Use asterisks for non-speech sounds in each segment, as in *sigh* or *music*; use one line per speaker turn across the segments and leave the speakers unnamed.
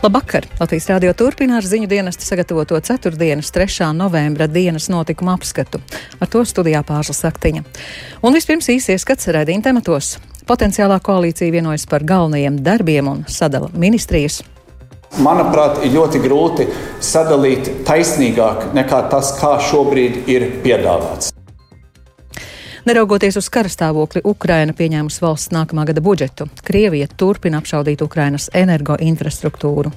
Labvakar! Latvijas rādio turpina ar ziņu dienestu sagatavoto 4. 3. novembra dienas notikuma apskatu. Ar to studijā pārslas aktiņa. Un vispirms īsi ieskats redzījuma tematos. Potenciālā koalīcija vienojas par galvenajiem darbiem un sadala ministrijas.
Manuprāt, ir ļoti grūti sadalīt taisnīgāk nekā tas, kā šobrīd ir piedāvāts.
Neraugoties uz kara stāvokli, Ukraina pieņēmusi valsts nākamā gada budžetu. Krievija turpina apšaudīt Ukrainas energoinfrastruktūru.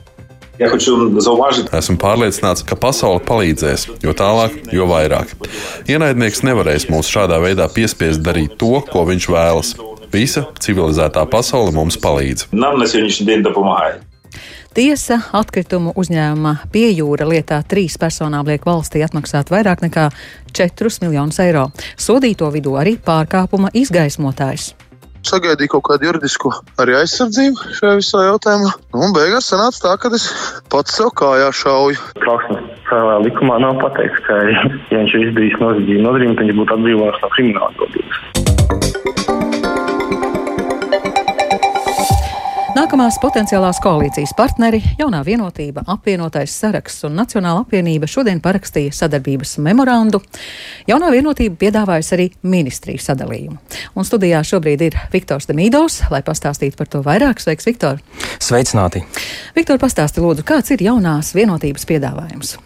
Esmu pārliecināts, ka pasaule palīdzēs, jo tālāk, jo vairāk. Ienaidnieks nevarēs mūs šādā veidā piespiest darīt to, ko viņš vēlas. Visa civilizētā pasaule mums palīdz.
Tiesa atkritumu uzņēmuma piejūra lietā trīs personām liek valstī atmaksāt vairāk nekā 4 miljonus eiro. Sodīto vidū arī pārkāpuma izgaismotājs
sagaidīju kaut kādu juridisku arī aizsardzību šajā visā jautājumā. Nu, un beigās sanāca tā, ka es pats sev kājā šauju.
Trauksmes likumā nav pateikts, ka, ja viņš ir izdarījis noziedzību nodarījumu, tad viņš būtu atbrīvots no krimināla atbildības.
Nākamās potenciālās koalīcijas partneri, jaunā vienotība, apvienotais saraksts un Nacionāla apvienība šodien parakstīja sadarbības memorandu. Jaunā vienotība piedāvājusi arī ministriju sadalījumu. Un studijā šobrīd ir Viktors Demīdovs, lai pastāstītu par to vairāk. Sveiks, Viktor!
Sveicināti!
Viktor, pastāsti lūdzu, kāds ir jaunās vienotības piedāvājums?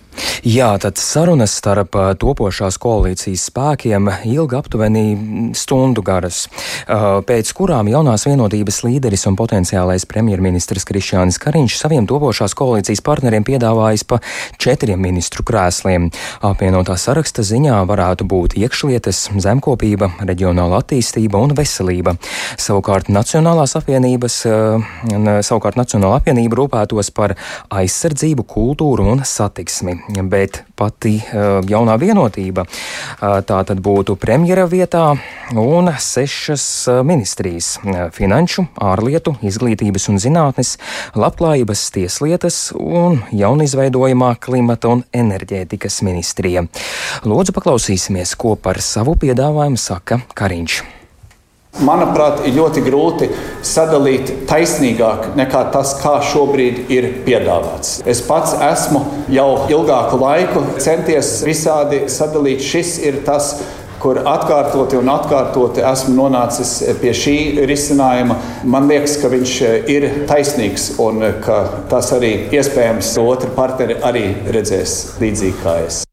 Jā, tad sarunas starp topošās koalīcijas spēkiem ilga aptuveni stundu garas, pēc kurām jaunās vienotības līderis un potenciālais premjerministrs Krišjānis Kariņš saviem topošās koalīcijas partneriem piedāvājis pa četriem ministru krēsliem. Apvienotā saraksta ziņā varētu būt iekšlietas, zemkopība, reģionāla attīstība un veselība. Savukārt Nacionālās apvienības, savukārt Nacionāla apvienība rūpētos par aizsardzību, kultūru un satiksmi bet pati jaunā vienotība tā tad būtu premjera vietā un sešas ministrijas - finanšu, ārlietu, izglītības un zinātnes, labklājības, tieslietas un jaunizveidojamā klimata un enerģētikas ministrija. Lūdzu, paklausīsimies, ko par savu piedāvājumu saka Kariņš.
Manuprāt, ir ļoti grūti sadalīt taisnīgāk nekā tas, kā šobrīd ir piedāvāts. Es pats esmu jau ilgāku laiku centies visādi sadalīt. Šis ir tas, kur atkārtoti un atkārtoti esmu nonācis pie šī risinājuma. Man liekas, ka viņš ir taisnīgs un ka tas arī iespējams otri partneri arī redzēs līdzīgi kā es.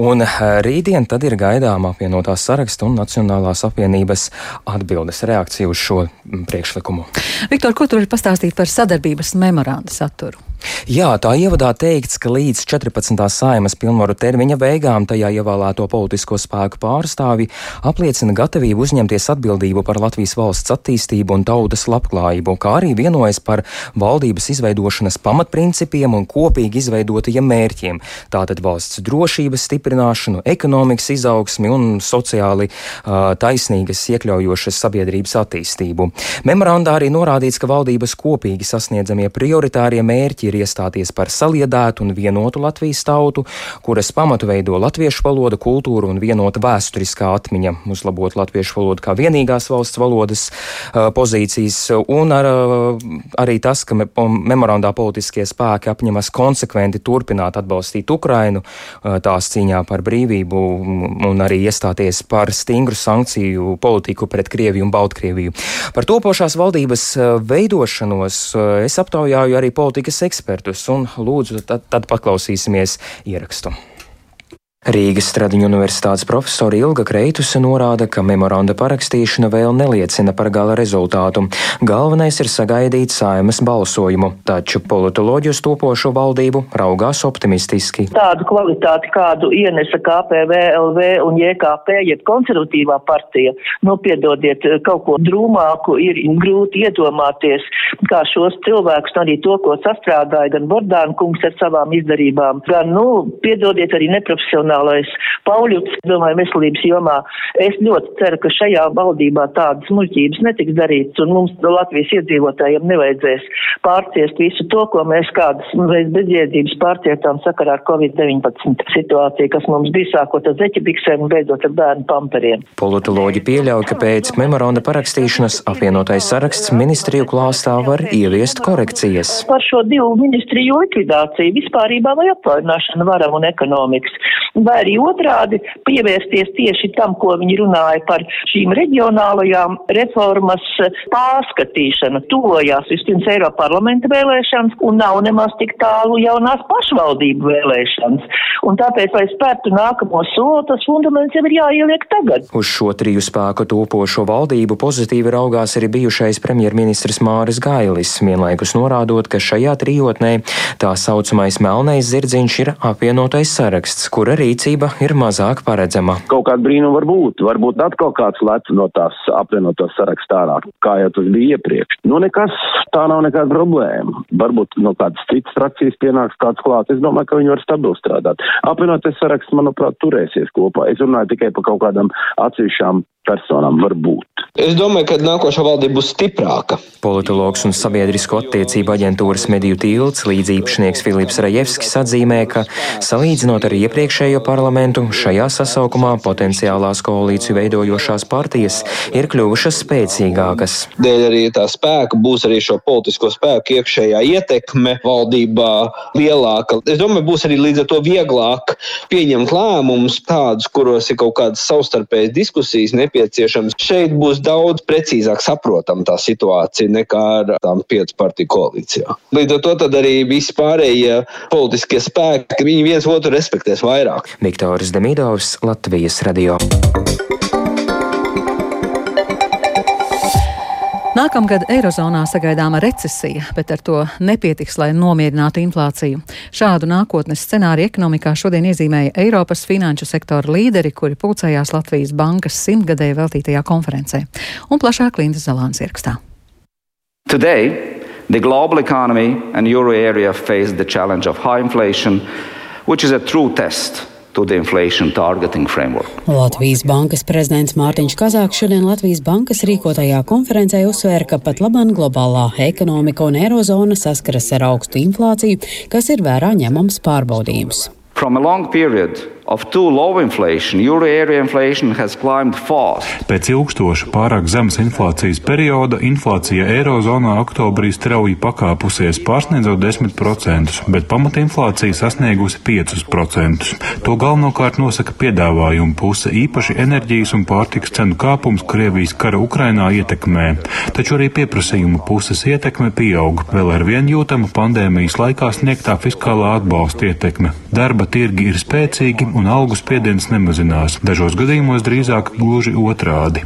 Un eh, rītdien tad ir gaidāma apvienotās saraksta un Nacionālās apvienības atbildes reakcija uz šo mm, priekšlikumu.
Viktor, ko tu vari pastāstīt par sadarbības memoranda saturu?
Jā, tā ievadā teikts, ka līdz 14. saimas pilnvaru termiņa beigām tajā ievēlēto politisko spēku pārstāvi apliecina gatavību uzņemties atbildību par Latvijas valsts attīstību un tautas labklājību, kā arī vienojas par valdības izveidošanas pamatprincipiem un kopīgi izveidotajiem mērķiem - tātad valsts drošības stiprināšanu, ekonomikas izaugsmi un sociāli uh, taisnīgas iekļaujošas sabiedrības attīstību. Memorandā arī norādīts, ka valdības kopīgi sasniedzamie prioritārie mērķi ir iestāties par saliedētu un vienotu Latvijas tautu, kuras pamatu veido latviešu valoda, kultūra un vienota vēsturiskā atmiņa, uzlabot latviešu valodu kā vienīgās valsts valodas pozīcijas, un ar, arī tas, ka me, memorandā politiskie spēki apņemas konsekventi turpināt atbalstīt Ukrainu tās cīņā par brīvību un arī iestāties par stingru sankciju politiku pret Krieviju un Baltkrieviju. Par topošās valdības veidošanos es aptaujāju arī politikas ekspertus ekspertus, un lūdzu, tad, tad paklausīsimies ierakstu. Rīgas Stradiņu universitātes profesora Ilga Kreituse norāda, ka memoranda parakstīšana vēl neliecina par gala rezultātu. Galvenais ir sagaidīt saimas balsojumu, taču politoloģiju stopošo valdību raugās optimistiski.
Tādu kvalitāti, kādu ienesa KPV, LV un JKP, jeb konservatīvā partija, nu, piedodiet, kaut ko drūmāku ir grūti iedomāties, kā šos cilvēkus, arī to, ko sastrādāja gan Bordāna kungs ar savām izdarībām, gan, nu, piedodiet, arī neprofesionāli reģionālais Pauļuts, domāju, veselības jomā. Es ļoti ceru, ka šajā valdībā tādas muļķības netiks darīts, un mums Latvijas iedzīvotājiem nevajadzēs pārciest visu to, ko mēs kādas reiz bezjēdzības pārcietām sakarā ar Covid-19 situāciju, kas mums bija sākot ar zeķibiksēm un beidzot ar bērnu pamperiem.
Politoloģi pieļauj, ka pēc memoranda parakstīšanas apvienotais saraksts ministriju klāstā var ieviest korekcijas.
Par šo divu ministriju likvidāciju vispārībā vai atvaļināšanu varam un ekonomikas. Vai arī otrādi pievērsties tieši tam, ko viņi runāja par šīm reģionālajām reformas pārskatīšanu. Tuvojās vispirms Eiropa parlamenta vēlēšanas un nav nemaz tik tālu jaunās pašvaldību vēlēšanas. Un tāpēc, lai spērtu nākamo soli, tas fundaments jau ir jāieliek tagad.
Uz šo triju spēku topošo valdību pozitīvi raugās arī bijušais premjerministrs Māris Gailis, vienlaikus norādot, ka šajā trijotnē tā saucamais melnais zirdziņš ir apvienotais saraksts, kura rīcība ir mazāk paredzama.
Kaut kāda brīnuma var būt, varbūt atkal kāds lec no tās apvienotās sarakstā ārā, kā jau tas bija iepriekš. Nu, nekas, tā nav nekāda problēma. Varbūt no kādas citas frakcijas pienāks kāds klāt. Es domāju, ka viņi var stabili strādāt. Apvienotais saraksts, manuprāt, turēsies kopā. Es runāju tikai par kaut kādām atsevišķām personām var būt.
Es domāju, ka nākošā valdība būs stiprāka.
Politologs un sabiedrisko attiecību aģentūras mediju tilts līdzīpašnieks Filips Rajevskis atzīmē, ka salīdzinot ar iepriekšējo parlamentu, šajā sasaukumā potenciālās koalīciju veidojošās partijas ir kļuvušas spēcīgākas.
Dēļ arī tā spēka būs arī šo politisko spēku iekšējā ietekme valdībā lielāka. Es domāju, būs arī līdz ar to vieglāk pieņemt lēmumus tādus, kuros ir kaut kādas savstarpējas diskusijas nepieciešams. Šeit būs daudz precīzāk saprotama tā situācija nekā ar tām piecu partiju koalīcijā. Līdz ar to arī visi pārējie politiskie spēki, viņi viens otru respektēs vairāk.
Viktors Demidovs, Latvijas radio.
Nākamgad Eirozonā sagaidāma recesija, bet ar to nepietiks, lai nomierinātu inflāciju. Šādu nākotnes scenāriju ekonomikā šodien iezīmēja Eiropas finanšu sektora līderi, kuri pulcējās Latvijas bankas simtgadēju veltītajā konferencē. Un plašāk Linda Zalāns ierakstā.
Today, the global economy and euro area face the challenge of high inflation, which is a true test
Latvijas bankas prezidents Mārtiņš Kazāks šodien Latvijas bankas rīkotajā konferencē uzsvēra, ka pat labāk globālā ekonomika un eirozona saskaras ar augstu inflāciju, kas ir vērā ņemams pārbaudījums.
Pēc ilgstoša pārāk zemes inflācijas perioda inflācija Eirozonā oktobrī strauji pakāpusies, pārsniedzot 10%, bet pamatinflācija sasniegusi 5%. To galvenokārt nosaka piedāvājuma puse, īpaši enerģijas un pārtikas cenu kāpums Krievijas kara Ukrainā ietekmē, taču arī pieprasījuma puses ietekme pieaug, vēl ar vien jūtama pandēmijas laikā sniegtā fiskālā atbalsta ietekme. Darba tirgi ir spēcīgi un algu spiediens nemazinās. Dažos gadījumos drīzāk gluži otrādi.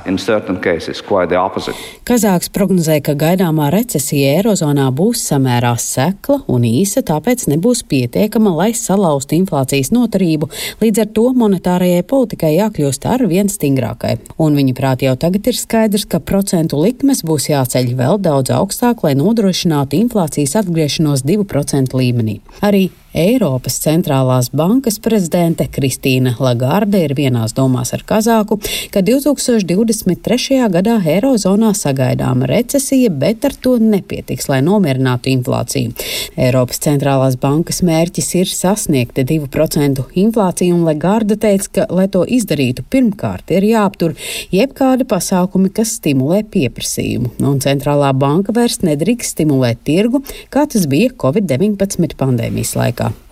Kazāks prognozē, ka gaidāmā recesija Eirozonā būs samērā sekla un īsa, tāpēc nebūs pietiekama, lai salauztu inflācijas noturību. Līdz ar to monetārajai politikai jākļūst ar vien stingrākai. Un viņa prāt jau tagad ir skaidrs, ka procentu likmes būs jāceļ vēl daudz augstāk, lai nodrošinātu inflācijas atgriešanos 2% līmenī. Arī Eiropas centrālās bankas prezidente Kristīna Lagarde ir vienās domās ar Kazāku, ka 2023. gadā Eirozonā sagaidāma recesija, bet ar to nepietiks, lai nomierinātu inflāciju. Eiropas centrālās bankas mērķis ir sasniegt 2% inflāciju, un Lagarde teica, ka, lai to izdarītu, pirmkārt ir jāaptur jebkādi pasākumi, kas stimulē pieprasījumu, un centrālā banka vairs nedrīkst stimulēt tirgu, kā tas bija Covid-19 pandēmijas laikā. America.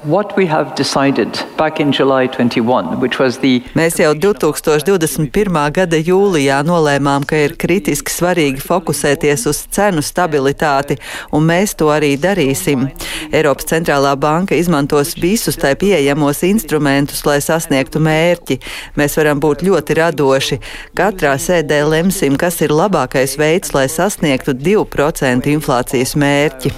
Mēs jau 2021. gada jūlijā nolēmām, ka ir kritiski svarīgi fokusēties uz cenu stabilitāti, un mēs to arī darīsim. Eiropas centrālā banka izmantos visus tai pieejamos instrumentus, lai sasniegtu mērķi. Mēs varam būt ļoti radoši. Katrā sēdē lemsim, kas ir labākais veids, lai sasniegtu 2% inflācijas mērķi.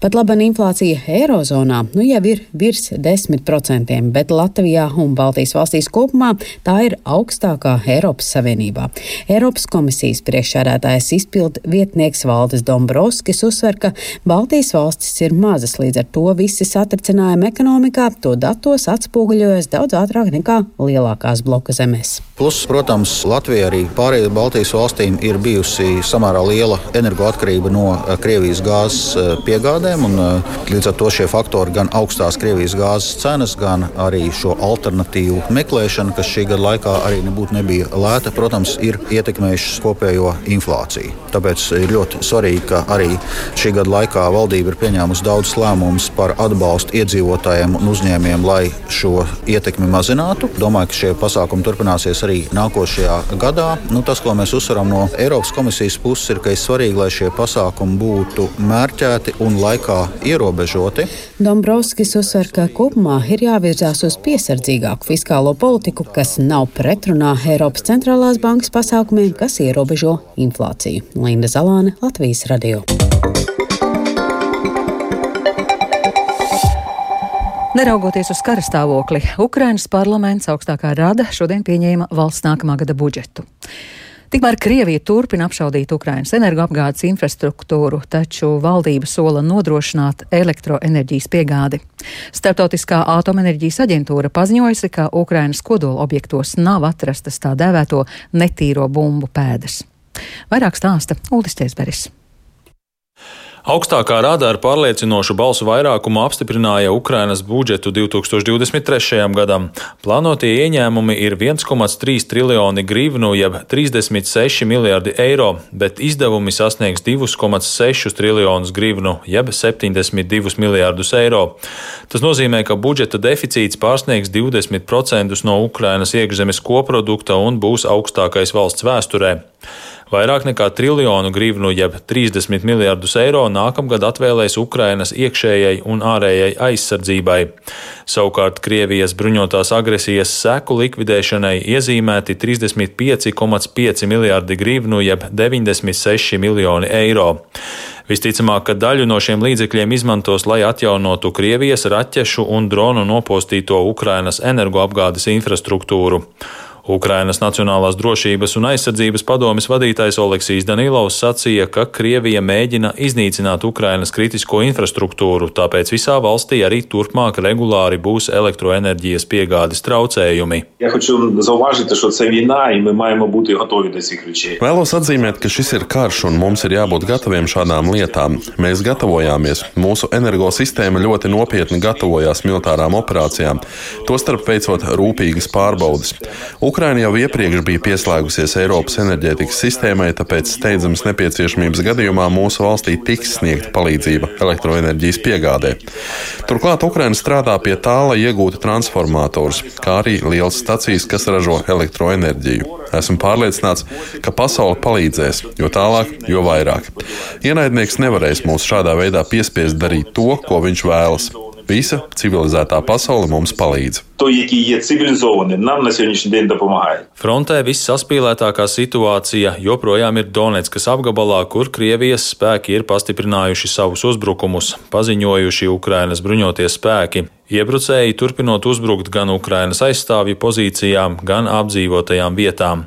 Pat laba inflācija Eirozonā Eirozonā nu jau ir virs 10%, bet Latvijā un Baltijas valstīs kopumā tā ir augstākā Eiropas Savienībā. Eiropas komisijas priekšsēdētājs izpildu vietnieks Valdis Dombrovskis uzsver, ka Baltijas valstis ir mazas, līdz ar to visi satricinājumi ekonomikā to datos atspoguļojas daudz ātrāk nekā lielākās bloka zemes.
Plus, protams, Latvija arī pārējiem Baltijas valstīm ir bijusi samērā liela energoatkarība no eh, Krievijas gāzes eh, piegādēm. Un, eh, līdz ar to šie faktori, gan augstās Krievijas gāzes cenas, gan arī šo alternatīvu meklēšana, kas šī gada laikā arī nebūtu nebija lēta, protams, ir ietekmējušas kopējo inflāciju. Tāpēc ir ļoti svarīgi, ka arī šī gada laikā valdība ir pieņēmusi daudz lēmumus par atbalstu iedzīvotājiem un uzņēmiem, lai šo ietekmi mazinātu. Domāju, ka šie pasākumi turpināsies arī nākošajā gadā. Nu, tas, ko mēs uzsveram no Eiropas komisijas puses, ir, ka ir svarīgi, lai šie pasākumi būtu mērķēti un laikā ierobežoti.
Dombrovskis uzsver, ka kopumā ir jāvirzās uz piesardzīgāku fiskālo politiku, kas nav pretrunā Eiropas centrālās bankas pasākumiem, kas ierobežo inflāciju. Linda Zalāne, Latvijas radio.
Neraugoties uz kara stāvokli, Ukrainas parlaments augstākā rada šodien pieņēma valsts nākamā gada budžetu. Tikmēr Krievija turpina apšaudīt Ukrainas energoapgādes infrastruktūru, taču valdība sola nodrošināt elektroenerģijas piegādi. Startautiskā atomenerģijas aģentūra paziņojusi, ka Ukrainas kodola objektos nav atrastas tā dēvēto netīro bumbu pēdas. Vairāk stāsta Ulis Tiesberis.
Augstākā rada ar pārliecinošu balsu vairākumu apstiprināja Ukrainas budžetu 2023. gadam. Plānotie ieņēmumi ir 1,3 triljoni grivnu, jeb 36 miljardi eiro, bet izdevumi sasniegs 2,6 triljonus grivnu, jeb 72 miljardus eiro. Tas nozīmē, ka budžeta deficīts pārsniegs 20% no Ukrainas iekšzemes koprodukta un būs augstākais valsts vēsturē. Vairāk nekā triljonu grivnu, jeb 30 miljardus eiro nākamgad atvēlēs Ukrainas iekšējai un ārējai aizsardzībai. Savukārt Krievijas bruņotās agresijas seku likvidēšanai iezīmēti 35,5 miljardi grivnu, jeb 96 miljoni eiro. Visticamāk, ka daļu no šiem līdzekļiem izmantos, lai atjaunotu Krievijas raķešu un dronu nopostīto Ukrainas energoapgādes infrastruktūru. Ukrainas Nacionālās drošības un aizsardzības padomes vadītājs Oleksijs Danilovs sacīja, ka Krievija mēģina iznīcināt Ukrainas kritisko infrastruktūru, tāpēc visā valstī arī turpmāk regulāri būs elektroenerģijas piegādes traucējumi.
Vēlos atzīmēt, ka šis ir karš un mums ir jābūt gataviem šādām lietām. Mēs gatavojāmies. Mūsu energosistēma ļoti nopietni gatavojās militārām operācijām, tostarp veicot rūpīgas pārbaudes. Ukraina jau iepriekš bija pieslēgusies Eiropas enerģētikas sistēmai, tāpēc steidzams nepieciešamības gadījumā mūsu valstī tiks sniegta palīdzība elektroenerģijas piegādē. Turklāt Ukraina strādā pie tā, lai iegūtu transformatorus, kā arī lielas stacijas, kas ražo elektroenerģiju. Esmu pārliecināts, ka pasaule palīdzēs, jo tālāk, jo vairāk. Ienaidnieks nevarēs mūs šādā veidā piespiest darīt to, ko viņš vēlas. Visa civilizētā pasaule mums palīdz.
Frontē vissaspīlētākā situācija joprojām ir Donetskas apgabalā, kur Krievijas spēki ir pastiprinājuši savus uzbrukumus, paziņojuši Ukrainas bruņoties spēki. Iebrucēji turpinot uzbrukt gan Ukrainas aizstāvju pozīcijām, gan apdzīvotajām vietām.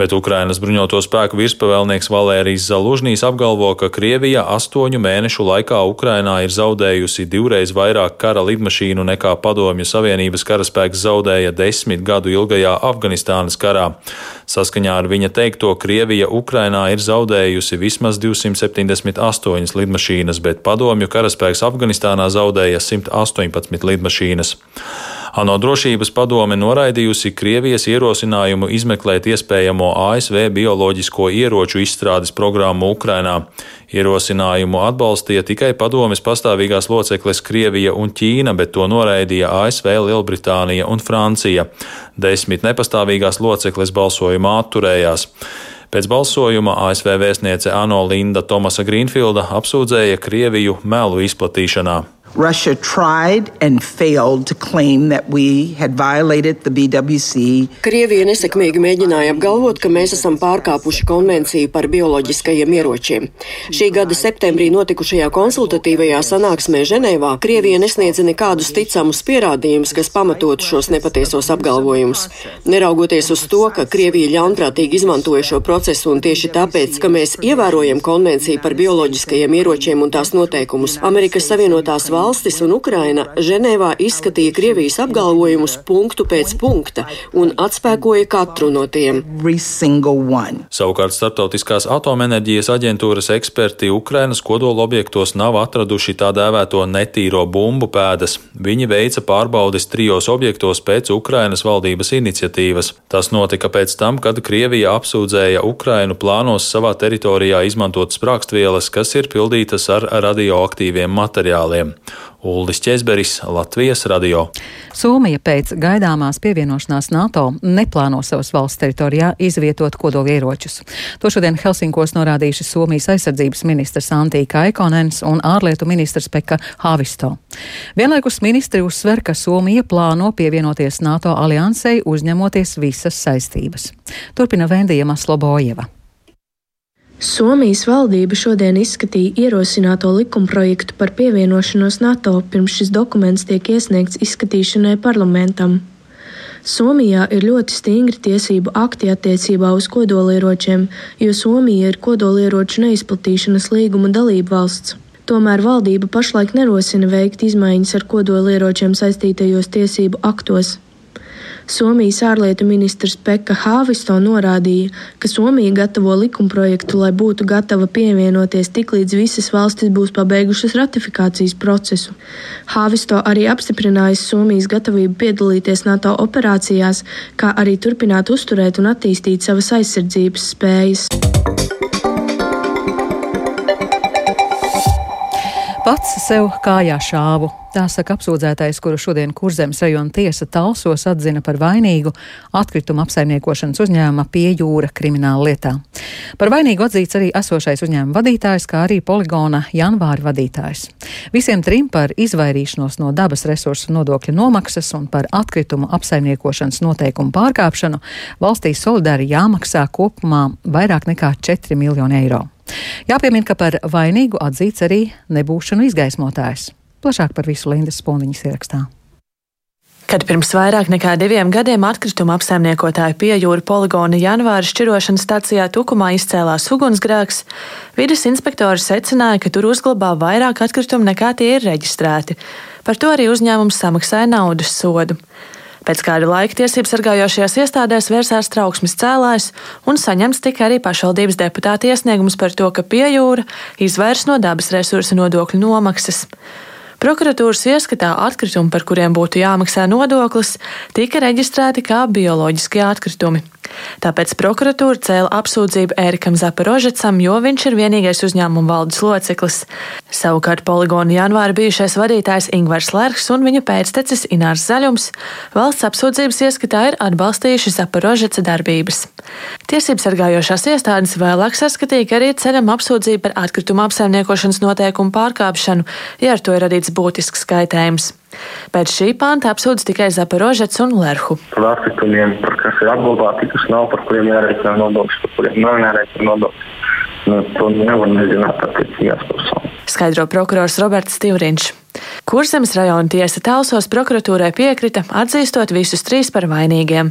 Bet Ukrainas bruņoto spēku virspavēlnieks Valērijas Zalužnīs apgalvo, ka Krievija astoņu mēnešu laikā Ukrainā ir zaudējusi divreiz vairāk kara lidmašīnu nekā Padomju Savienības karaspēks zaudēja desmit gadu ilgajā Afganistānas karā. Saskaņā ar viņa teikto, Krievija Ukrainā ir zaudējusi vismaz 278 lidmašīnas, bet Padomju karaspēks Afganistānā zaudēja 118 lidmašīnas. ANO drošības padome noraidījusi Krievijas ierosinājumu izmeklēt iespējamo ASV bioloģisko ieroču izstrādes programmu Ukrainā. Ierosinājumu atbalstīja tikai padomes pastāvīgās locekles Krievija un Ķīna, bet to noraidīja ASV, Lielbritānija un Francija. Desmit nepastāvīgās locekles balsojumā atturējās. Pēc balsojuma ASV vēstniece ANO Linda Tomasa Grīnfilda apsūdzēja Krieviju melu izplatīšanā.
Russia tried and failed to claim that we had violated the BWC.
Krievija nesekmīgi mēģināja apgalvot, ka mēs esam pārkāpuši konvenciju par bioloģiskajiem ieročiem. Šī gada septembrī notikušajā konsultatīvajā sanāksmē Ženēvā Krievija nesniedza nekādus ticamus pierādījumus, kas pamatotu šos nepatiesos apgalvojumus. Neraugoties uz to, ka Krievija ļaunprātīgi izmantoja šo procesu un tieši tāpēc, ka mēs ievērojam konvenciju par bioloģiskajiem ieročiem un tās noteikumus, Amerikas Savienotās valsts valstis un Ukraina Ženēvā izskatīja Krievijas apgalvojumus punktu pēc punkta un atspēkoja katru no tiem.
Savukārt Startautiskās atomenerģijas aģentūras eksperti Ukrainas kodolobjektos nav atraduši tā dēvēto netīro bumbu pēdas. Viņi veica pārbaudes trijos objektos pēc Ukrainas valdības iniciatīvas. Tas notika pēc tam, kad Krievija apsūdzēja Ukrainu plānos savā teritorijā izmantot sprākstvielas, kas ir pildītas ar radioaktīviem materiāliem. Uldis Česberis, Latvijas radio.
Somija pēc gaidāmās pievienošanās NATO neplāno savas valsts teritorijā izvietot kodolieročus. To šodien Helsinkos norādījuši Somijas aizsardzības ministrs Antī Kaikonens un ārlietu ministrs Pekka Havisto. Vienlaikus ministri uzsver, ka Somija plāno pievienoties NATO aliansei, uzņemoties visas saistības. Turpina Vendija Maslobojeva.
Somijas valdība šodien izskatīja ierosināto likumprojektu par pievienošanos NATO, pirms šis dokuments tiek iesniegts izskatīšanai parlamentam. Somijā ir ļoti stingri tiesību akti attiecībā uz kodolieročiem, jo Somija ir kodolieroču neizplatīšanas līguma dalība valsts. Tomēr valdība pašlaik nerosina veikt izmaiņas ar kodolieročiem saistītajos tiesību aktos. Somijas ārlietu ministrs Pekka Hāvisto norādīja, ka Somija gatavo likumprojektu, lai būtu gatava pievienoties tiklīdz visas valstis būs pabeigušas ratifikācijas procesu. Hāvisto arī apstiprinājis Somijas gatavību piedalīties NATO operācijās, kā arī turpināt uzturēt un attīstīt savas aizsardzības spējas.
Pats sev kājā šāvu Tā saka apsūdzētais, kuru šodien Kurzemes rajona tiesa Talsos atzina par vainīgu atkrituma apsaimniekošanas uzņēmuma piejūra krimināla lietā. Par vainīgu atzīts arī esošais uzņēmuma vadītājs, kā arī poligona janvāra vadītājs. Visiem trim par izvairīšanos no dabas resursu nodokļa nomaksas un par atkritumu apsaimniekošanas noteikumu pārkāpšanu valstī solidāri jāmaksā kopumā vairāk nekā 4 miljoni eiro. Jāpiemina, ka par vainīgu atzīts arī nebūšanu izgaismotājs. Plašāk par visu Lindas Spundiņas ierakstā.
Kad pirms vairāk nekā diviem gadiem atkrituma apsaimniekotāja pie jūra poligona janvāra šķirošanas stācijā Tukumā izcēlās ugunsgrēks, vidas inspektori secināja, ka tur uzglabā vairāk atkritumu nekā tie ir reģistrēti. Par to arī uzņēmums samaksāja naudas sodu. Pēc kāda laika tiesības sargājošajās iestādēs vērsās trauksmes cēlājs un saņemts tika arī pašvaldības deputāta iesniegums par to, ka piejūra izvairs no dabas resursu nodokļu nomaksas. Prokuratūras ieskatā atkritumi, par kuriem būtu jāmaksā nodoklis, tika reģistrēti kā bioloģiskie atkritumi. Tāpēc prokuratūra cēla apsūdzību Ērikam Zaporožecam, jo viņš ir vienīgais uzņēmuma valdes loceklis. Savukārt poligona janvāra bijušais vadītājs Ingvars Lērks un viņa pēctecis Inārs Zaļums valsts apsūdzības ieskatā ir atbalstījuši Zaporožeca darbības. Tiesības sargājošās iestādes vēlāk saskatīja, ka arī ceļam apsūdzību par atkritumu apsaimniekošanas noteikumu pārkāpšanu, ja ar to ir radīts būtisks skaitējums. Pēc šī panta apsūdz tikai Zaporožets un Lerhu.
Par atkritumiem, par kas ir apglabāti, kas nav, par kuriem jārēķina nodoklis, par kuriem nav jārēķina nodoklis. Nu, to nevar nezināt attiecīgās personas.
Skaidro prokurors Roberts Stīvriņš. Kurzemes rajona tiesa Talsos prokuratūrai piekrita, atzīstot visus trīs par vainīgiem.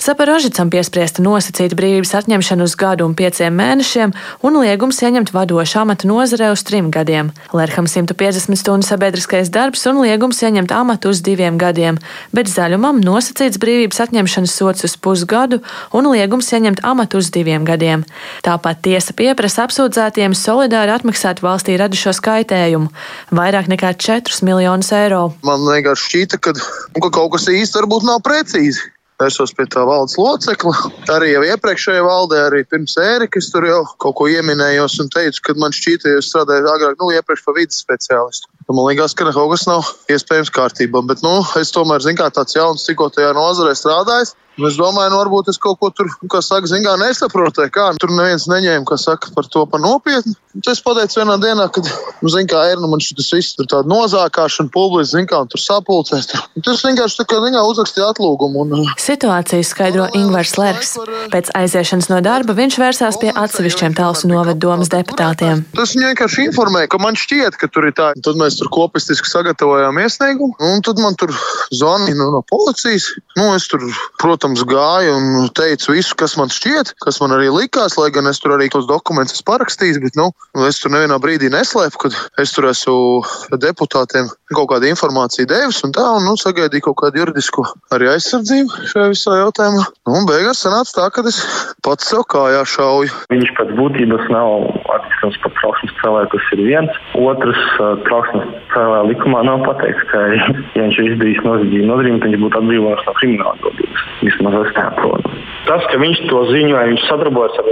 Zaporožicam piespriesta nosacīta brīvības atņemšana uz gadu un pieciem mēnešiem un liegums ieņemt vadošu amatu nozarē uz trim gadiem. Lerham 150 stundu sabiedriskais darbs un liegums ieņemt amatu uz diviem gadiem, bet zaļumam nosacīts brīvības atņemšanas sots uz pusgadu un liegums ieņemt amatu uz diviem gadiem. Tāpat tiesa pieprasa apsūdzētiem solidāri atmaksāt valstī radušo skaitējumu - vairāk nekā 4 miljonus miljonus eiro.
Man vienkārši šķīta, ka, nu, ka kaut kas īsti varbūt nav precīzi. Vērsos pie tā valdes locekla. Arī jau iepriekšējā valdē, arī pirms ērikas tur jau kaut ko ieminējos un teicu, ka man šķīta, ja es strādāju agrāk, nu, iepriekš par vidas speciālistu. Man liekas, ka kaut kas nav iespējams kārtībā. Bet nu, es tomēr, zinu, kā tāds jauns, tikko tajā nozarē strādājis. Es domāju, nu, varbūt es kaut ko tur, kā saka, zināmā mērā nesaprotu. Kā tur neviens neņēma, kas saka par to par nopietnu. Tas pateicu vienā dienā, kad, nu, zināmā kā ir, nu, man šis viss tur tāda nozākāšana, publiski, zināmā un tur sapulcēs. Tas vienkārši tā kā, zināmā, uzrakstīja atlūgumu. Un... Uh,
Situāciju skaidro Ingvars Lerks. Pēc aiziešanas no darba viņš vērsās pie atsevišķiem Talsu novada domas deputātiem.
Tas viņu vienkārši informēja, ka man šķiet, ka tur ir tā. Tad mēs tur kopistiski sagatavojām iesniegumu, un tad man tur zvanīja nu, no policijas. Nu, es tur, protams, gāju un teicu visu, kas man šķiet, kas man arī likās, lai gan es tur arī tos dokumentus parakstījis, bet, nu, es tur nevienā brīdī neslēpu, kad es tur esmu deputātiem kaut kādu informāciju devis un tā, un, nu, sagaidīju kaut kādu juridisku arī aizsardzību šajā visā jautājumā. Nu, un beigās sanāca tā, ka es pats sev kājā šauju.
Viņš pēc būtības nav attīstīts par trauksmes cēlāju, tas ir viens. Otrs, trauksmes cēlāja likumā nav pateikts, ka, *laughs* ja viņš ir izdarījis noziedzību nodarījumu, tad viņš būtu atbrīvots no krimināla atbildības vismaz es tā protu. Tas, ka viņš to ziņoja, viņš sadarbojas ar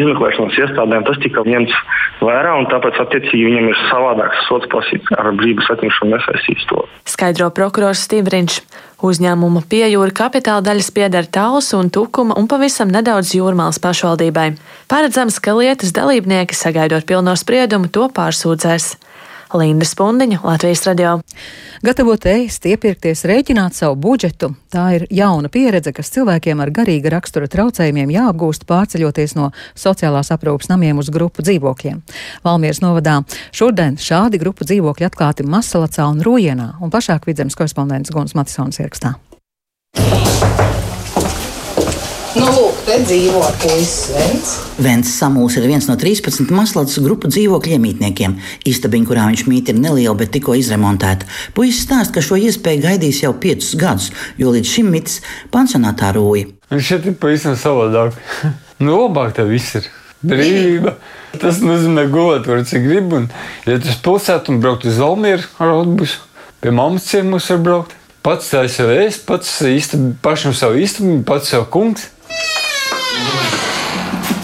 izmeklēšanas iestādēm, tas tika ņemts vērā, un tāpēc attiecīgi viņam ir savādāks sots prasīts ar brīvības atņemšanu nesaistīts to.
Skaidro prokurors Stīvriņš. Uzņēmuma piejūra kapitāla daļas pieder Talsu un Tukuma un pavisam nedaudz Jūrmālas pašvaldībai. Paredzams, ka lietas dalībnieki, sagaidot pilno spriedumu, to pārsūdzēs. Linda Spundiņa, Latvijas radio.
Gatavot ēst, iepirkties, rēķināt savu budžetu - tā ir jauna pieredze, kas cilvēkiem ar garīga rakstura traucējumiem jāapgūst pārceļoties no sociālās aprūpas namiem uz grupu dzīvokļiem. Valmieras novadā šodien šādi grupu dzīvokļi atklāti Masalacā un Rojienā, un plašāk vidzemes korespondents Guns Matisons ierakstā.
Nu, lūk, te dzīvo puisis Vents.
Vents Samuls ir viens no 13 maslātas grupu dzīvokļu iemītniekiem. Istabiņa, kurā viņš mīt, ir neliela, bet tikko izremontēta. Puisis stāsta, ka šo iespēju gaidījis jau piecus gadus, jo līdz šim mitis pansionātā rūja.
Viņš šeit ir pavisam savādāk. *laughs* nu, labāk tev viss ir. Brīvība. Tas nozīmē gulēt, var cik grib. Un, ja uz pilsētu un braukt uz Valmieru ar autobusu, pie mammas ciemos var braukt. Pats tā jau es, pats īsti, pašam savu īstenību, pats savu kungs.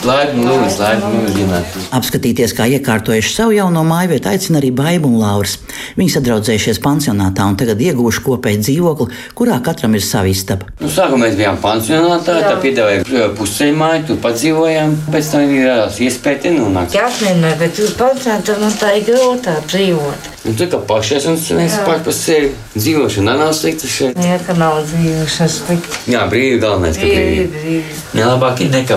Laipni lūdzu, laipni lūdzu. Apskatīties, kā iekārtojuši savu jauno māju vietu, aicina arī Baiba un Lauris. Viņi sadraudzējušies pansionātā un tagad ieguvuši kopēju dzīvokli, kurā katram ir sava istaba.
Nu, sākumā mēs bijām pansionātā, tā piedāvāja pusceļu māju, tur padzīvojām. Pēc tam ir iespēja te nonākt.
Jā, nē, bet tur pansionātā man tā ir grūtāk dzīvot.
Un tā kā un mēs paši par sevi dzīvošana nav slikta šeit.
Jā, ka nav dzīvošana slikta.
Jā, brīvi galvenais, ka brīvi.
brīvi.
Jā, labāk ir nekā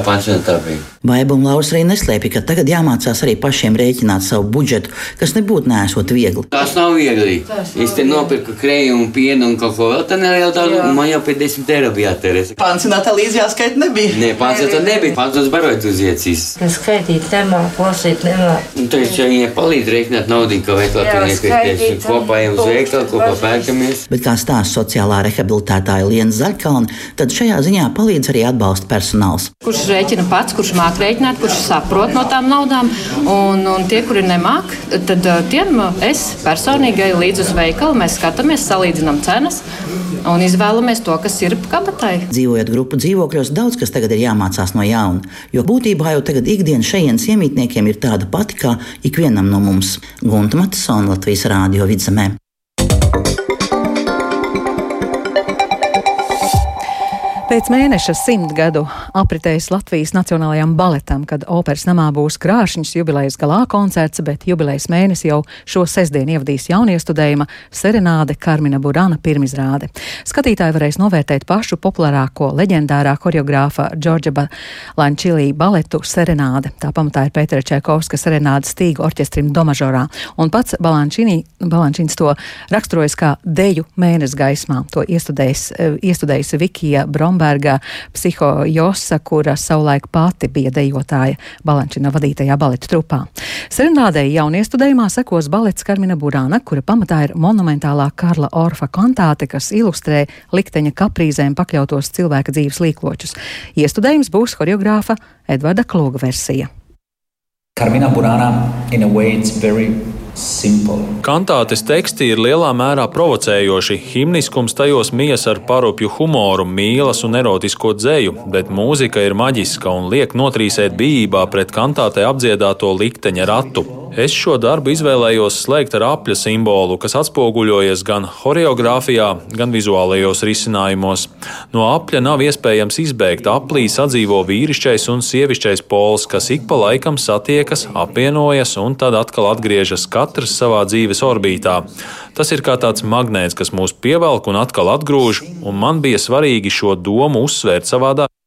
bija.
Baiba un Lauris arī neslēpja, ka tagad jāmācās arī pašiem rēķināt savu budžetu, kas nebūtu nesot viegli.
Tas nav viegli. Es te nopirku krējumu, pienu un kaut ko vēl tādu nelielu tādu, un man jau pie 10 eiro bija jātērē.
Pansionātā līdz jāskaita nebija.
Nē, pansionātā nebija. Pansionāts barot uz iecīs.
Skaitīt nemāk, lasīt nemāk.
Un tad es jau viņai palīdzu rēķināt naudu, ka veiklā iepirkties. Kopā ejam uz veikalu, kopā pērkamies.
Bet kā stāsta sociālā rehabilitētāja Liena Zaļkalna, tad šajā ziņā palīdz arī atbalsta personāls.
Kurš rēķina pats, kurš māk rēķināt, kurš saprot no tām naudām, un, un tie, kuri nemāk, tad tiem es personīgi eju līdzi uz veikalu, mēs skatāmies, salīdzinām cenas un izvēlamies to, kas ir kabatai.
Dzīvojot grupu dzīvokļos, daudz kas tagad ir jāmācās no jauna, jo būtībā jau tagad ikdienas šejienes iemītniekiem ir tāda pati kā ikvienam no mums - Gunta Matisona Latvijas Rādio vidzemē.
Pēc mēneša simtgadu apritējis Latvijas Nacionālajām baletam, kad operas namā būs krāšņs jubilejas galā koncerts, bet jubilejas mēnesi jau šo sestdienu ievadīs jauniestudējuma Serenāde Karmina Burana pirmizrāde. Skatītāji varēs novērtēt pašu populārāko leģendārā koreogrāfa Džordža Lančilī baletu Serenāde. Tā pamatā ir Pētera Čaikovska Serenāde stīgu orķestrim Domažorā, un pats Balančins to raksturojas kā deju mēnesi gaismā. To iestudējis, iestudējis Vikija Bromba. Blūmberga psihojosa, kura savulaik pati bija dejotāja Balančina vadītajā baleta trupā. Serenādei jauniestudējumā sekos balets Karmina Burāna, kura pamatā ir monumentālā Karla Orfa kantāte, kas ilustrē likteņa kaprīzēm pakļautos cilvēka dzīves līkločus. Iestudējums būs horeogrāfa Edvarda Kloga versija.
Carmina Burana, in a way, it's very simple.
Kantātes teksti ir lielā mērā provocējoši. Himniskums tajos mijas ar parupju humoru, mīlas un erotisko dzēju, bet mūzika ir maģiska un liek notrīsēt bijībā pret kantātē apdziedāto likteņa ratu. Es šo darbu izvēlējos slēgt ar apļa simbolu, kas atspoguļojas gan horeogrāfijā, gan vizuālajos risinājumos. No apļa nav iespējams izbēgt. Aplī sadzīvo vīrišķais un sievišķais pols, kas ik pa laikam satiekas, apvienojas un tad atkal atgriežas katrs savā dzīves orbītā. Tas ir kā tāds magnēts, kas mūs pievelk un atkal atgrūž, un man bija svarīgi šo domu uzsvērt savā darbā.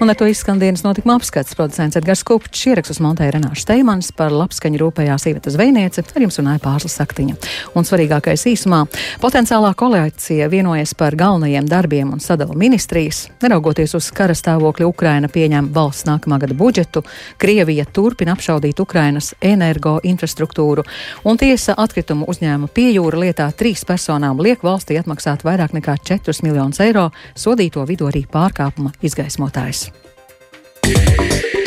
Un ar to izskan dienas notikuma apskats. Producents Edgars Kupčs ierakstus montēja Renāša Steimans par labskaņu rūpējās Iveta Zvejniece, ar jums runāja Pārslas Saktiņa. Un svarīgākais īsumā - potenciālā koalīcija vienojas par galvenajiem darbiem un sadala ministrijas. Neraugoties uz kara stāvokli, Ukraina pieņem valsts nākamā gada budžetu, Krievija turpina apšaudīt Ukrainas energo infrastruktūru, un tiesa atkritumu uzņēmuma piejūra lietā trīs personām liek valstī atmaksāt vairāk nekā 4 miljonus eiro sodīto vidū arī pārkāpuma izgaismotājs. yeah.